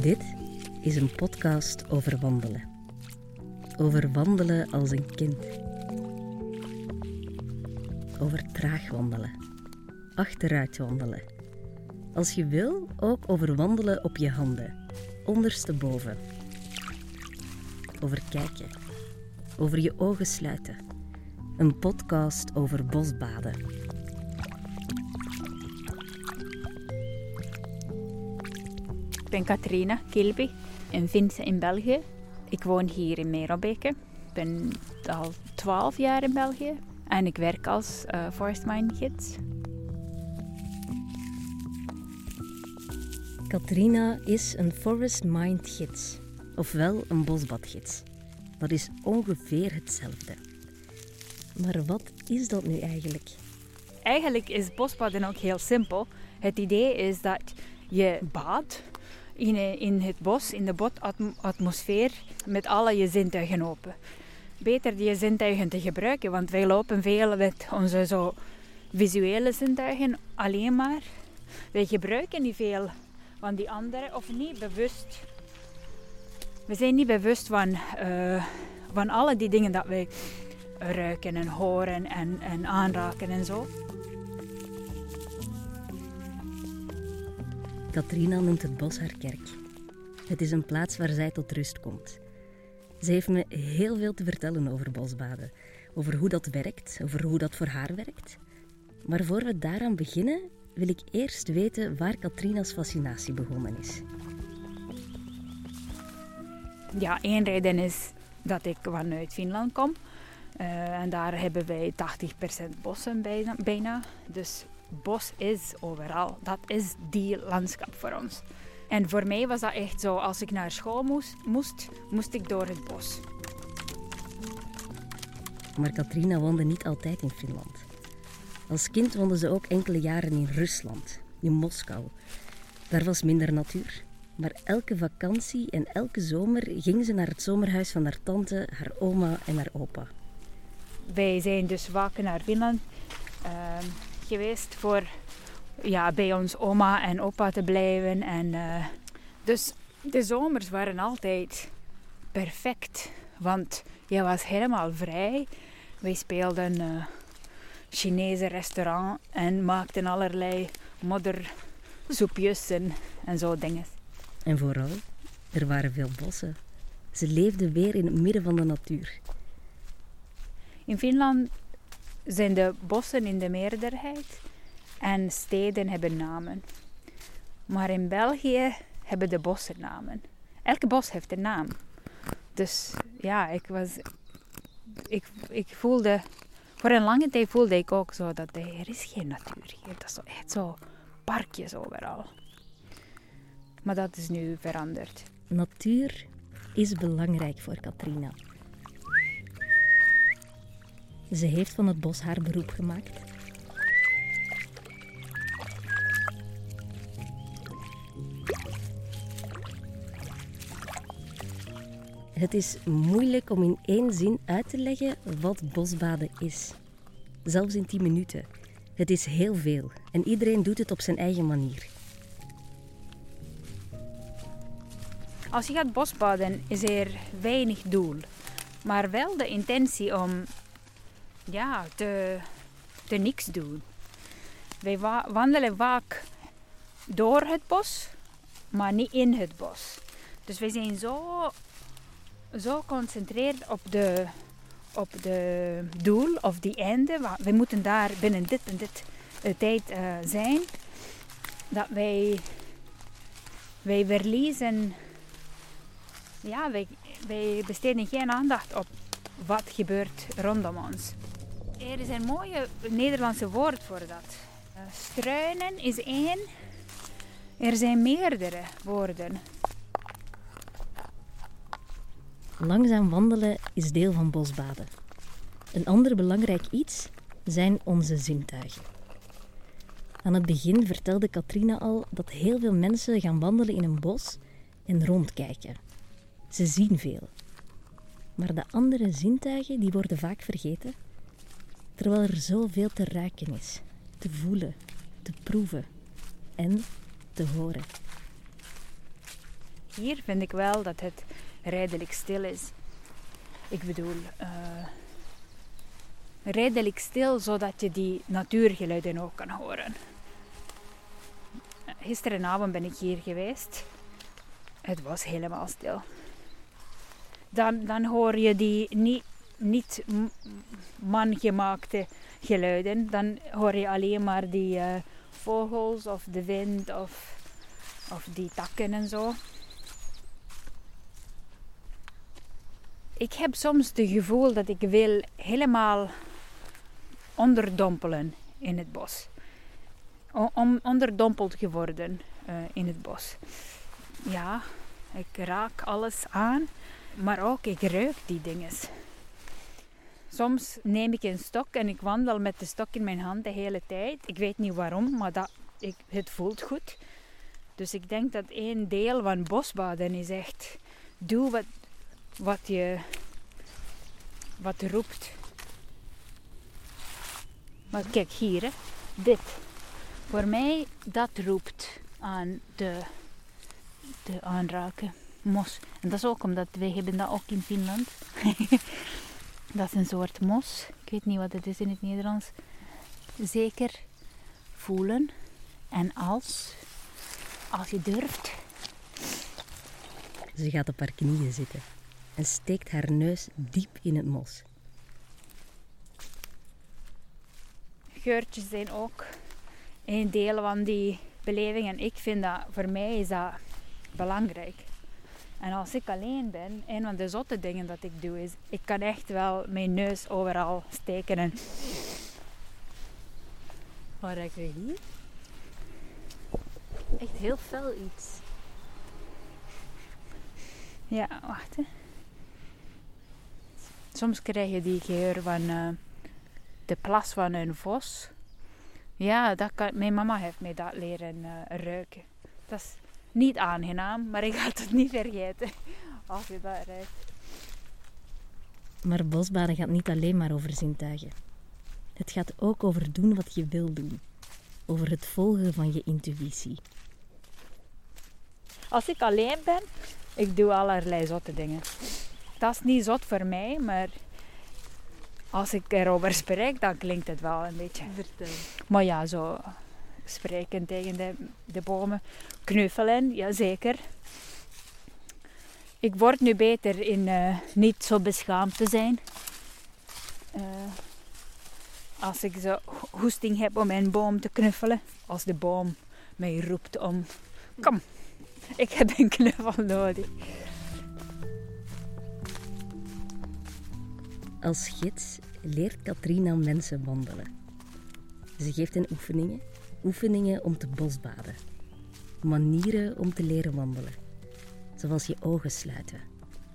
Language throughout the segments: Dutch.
Dit is een podcast over wandelen. Over wandelen als een kind. Over traag wandelen. Achteruit wandelen. Als je wil, ook over wandelen op je handen. Ondersteboven. Over kijken. Over je ogen sluiten. Een podcast over bosbaden. Ik ben Katrina Kilby in Vince in België. Ik woon hier in Merelbeke. Ik ben al 12 jaar in België en ik werk als uh, forest mine gids. Katrina is een forest mind gids, ofwel een bosbadgids. Dat is ongeveer hetzelfde. Maar wat is dat nu eigenlijk? Eigenlijk is bosbaden ook heel simpel. Het idee is dat je badt in, in het bos, in de botatmosfeer, met alle je zintuigen open. Beter die zintuigen te gebruiken, want wij lopen veel met onze zo visuele zintuigen alleen maar. Wij gebruiken niet veel van die andere, of niet bewust. We zijn niet bewust van, uh, van alle die dingen dat wij ruiken en horen en, en aanraken en zo. Katrina noemt het bos haar kerk. Het is een plaats waar zij tot rust komt. Ze heeft me heel veel te vertellen over bosbaden, over hoe dat werkt, over hoe dat voor haar werkt. Maar voor we daaraan beginnen, wil ik eerst weten waar Katrina's fascinatie begonnen is. Ja, één reden is dat ik vanuit Finland kom. Uh, en daar hebben wij 80% bossen bijna. Dus bos is overal. Dat is die landschap voor ons. En voor mij was dat echt zo, als ik naar school moest, moest, moest ik door het bos. Maar Katrina woonde niet altijd in Finland. Als kind woonde ze ook enkele jaren in Rusland, in Moskou. Daar was minder natuur. Maar elke vakantie en elke zomer ging ze naar het zomerhuis van haar tante, haar oma en haar opa. Wij zijn dus wakker naar Finland uh, geweest voor ja, bij ons oma en opa te blijven. En, uh, dus de zomers waren altijd perfect, want je was helemaal vrij. Wij speelden uh, Chinese restaurant en maakten allerlei moddersoepjes en, en zo dingen. En vooral, er waren veel bossen. Ze leefden weer in het midden van de natuur. In Finland zijn de bossen in de meerderheid en steden hebben namen. Maar in België hebben de bossen namen. Elke bos heeft een naam. Dus ja, ik was. Ik, ik voelde. Voor een lange tijd voelde ik ook zo dat er is geen natuur hier. Dat is echt zo parkjes overal. Maar dat is nu veranderd. Natuur is belangrijk voor Katrina. Ze heeft van het bos haar beroep gemaakt. Het is moeilijk om in één zin uit te leggen wat bosbaden is. Zelfs in 10 minuten. Het is heel veel en iedereen doet het op zijn eigen manier. Als je gaat bosbaden is er weinig doel, maar wel de intentie om ja, te, te niks doen. Wij wandelen vaak door het bos, maar niet in het bos. Dus wij zijn zo, zo geconcentreerd op de, op de doel of die einde. We moeten daar binnen dit en dit uh, tijd uh, zijn. Dat wij, wij verliezen. Ja, wij, wij besteden geen aandacht op wat gebeurt rondom ons. Er is een mooie Nederlandse woord voor dat. Uh, struinen is één. Er zijn meerdere woorden. Langzaam wandelen is deel van bosbaden. Een ander belangrijk iets zijn onze zintuigen. Aan het begin vertelde Katrina al dat heel veel mensen gaan wandelen in een bos en rondkijken. Ze zien veel. Maar de andere zintuigen die worden vaak vergeten terwijl er zoveel te ruiken is, te voelen, te proeven en te horen. Hier vind ik wel dat het redelijk stil is. Ik bedoel, uh, redelijk stil zodat je die natuurgeluiden ook kan horen. Gisterenavond ben ik hier geweest. Het was helemaal stil. Dan, dan hoor je die niet, niet mangemaakte geluiden. Dan hoor je alleen maar die uh, vogels of de wind of, of die takken en zo. Ik heb soms het gevoel dat ik wil helemaal onderdompelen in het bos. Om onderdompeld geworden uh, in het bos. Ja, ik raak alles aan, maar ook ik ruik die dingen. Soms neem ik een stok en ik wandel met de stok in mijn hand de hele tijd. Ik weet niet waarom, maar dat, ik, het voelt goed. Dus ik denk dat een deel van bosbaden is echt... Doe wat, wat je... Wat roept. Maar kijk hier, dit. Voor mij, dat roept aan de, de aanraken. Mos. En dat is ook omdat wij hebben dat ook in Finland. dat is een soort mos. Ik weet niet wat het is in het Nederlands. Zeker voelen. En als, als je durft. Ze gaat op haar knieën zitten en steekt haar neus diep in het mos. geurtjes zijn ook een deel van die beleving. En ik vind dat, voor mij is dat belangrijk. En als ik alleen ben, een van de zotte dingen dat ik doe is, ik kan echt wel mijn neus overal steken. En... Wat ruik je hier? Echt heel fel iets. Ja, wacht hè. Soms krijg je die geur van... Uh, de plas van een vos. Ja, dat kan, mijn mama heeft mij dat leren uh, ruiken. Dat is niet aangenaam, maar ik ga het niet vergeten als je dat ruikt. Maar bosbaden gaat niet alleen maar over zintuigen. Het gaat ook over doen wat je wil doen. Over het volgen van je intuïtie. Als ik alleen ben, ik doe allerlei zotte dingen. Dat is niet zot voor mij, maar als ik erover spreek, dan klinkt het wel een beetje. Vertel. Maar ja, zo spreken tegen de, de bomen, knuffelen, ja zeker. Ik word nu beter in uh, niet zo beschaamd te zijn. Uh, als ik zo hoesting heb om een boom te knuffelen. Als de boom mij roept om, kom, ik heb een knuffel nodig. Als gids leert Katrina mensen wandelen. Ze geeft hen oefeningen, oefeningen om te bosbaden. Manieren om te leren wandelen. Zoals je ogen sluiten,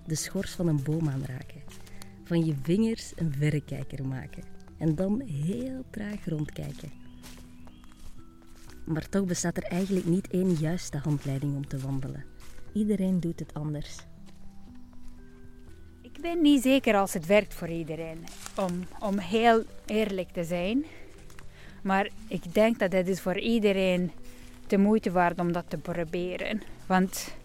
de schors van een boom aanraken, van je vingers een verrekijker maken en dan heel traag rondkijken. Maar toch bestaat er eigenlijk niet één juiste handleiding om te wandelen. Iedereen doet het anders. Ik ben niet zeker als het werkt voor iedereen, om, om heel eerlijk te zijn. Maar ik denk dat het is voor iedereen de moeite waard om dat te proberen. Want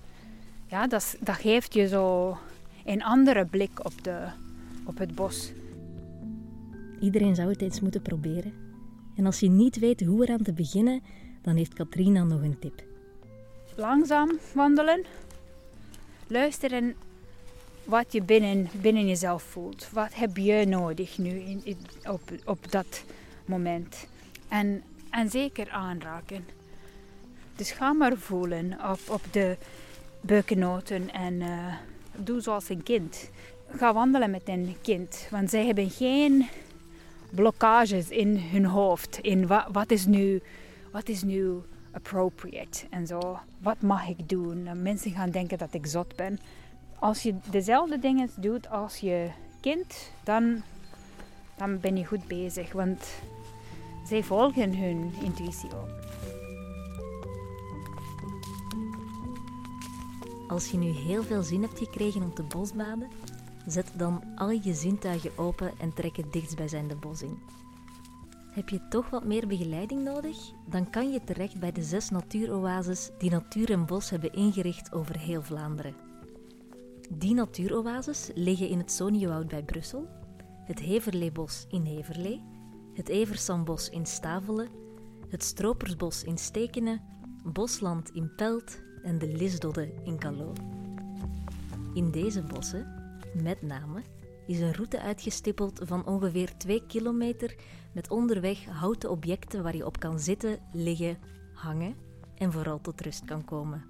ja, dat, dat geeft je zo een andere blik op, de, op het bos. Iedereen zou het eens moeten proberen. En als je niet weet hoe eraan te beginnen, dan heeft Katrina nog een tip. Langzaam wandelen. Luisteren wat je binnen, binnen jezelf voelt. Wat heb je nodig nu in, op, op dat moment? En, en zeker aanraken. Dus ga maar voelen op, op de beukennoten en uh, doe zoals een kind. Ga wandelen met een kind, want zij hebben geen blokkages in hun hoofd. In wat, wat, is, nu, wat is nu appropriate en zo. Wat mag ik doen? Mensen gaan denken dat ik zot ben. Als je dezelfde dingen doet als je kind, dan, dan ben je goed bezig. Want zij volgen hun intuïtie ook. Als je nu heel veel zin hebt gekregen om te bosbaden, zet dan al je zintuigen open en trek het dichtstbijzijnde bos in. Heb je toch wat meer begeleiding nodig? Dan kan je terecht bij de zes natuuroases die Natuur en Bos hebben ingericht over heel Vlaanderen. Die natuuroases liggen in het Soniewoud bij Brussel, het Heverleebos in Heverlee, het Eversambos in Stavelen, het Stropersbos in Stekenen, Bosland in Pelt en de Lisdodde in Calot. In deze bossen, met name, is een route uitgestippeld van ongeveer 2 kilometer met onderweg houten objecten waar je op kan zitten, liggen, hangen en vooral tot rust kan komen.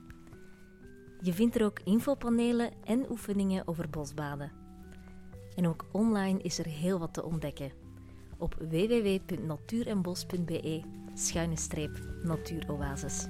Je vindt er ook infopanelen en oefeningen over bosbaden. En ook online is er heel wat te ontdekken. Op www.natuurenbos.be schuine streep natuuroases.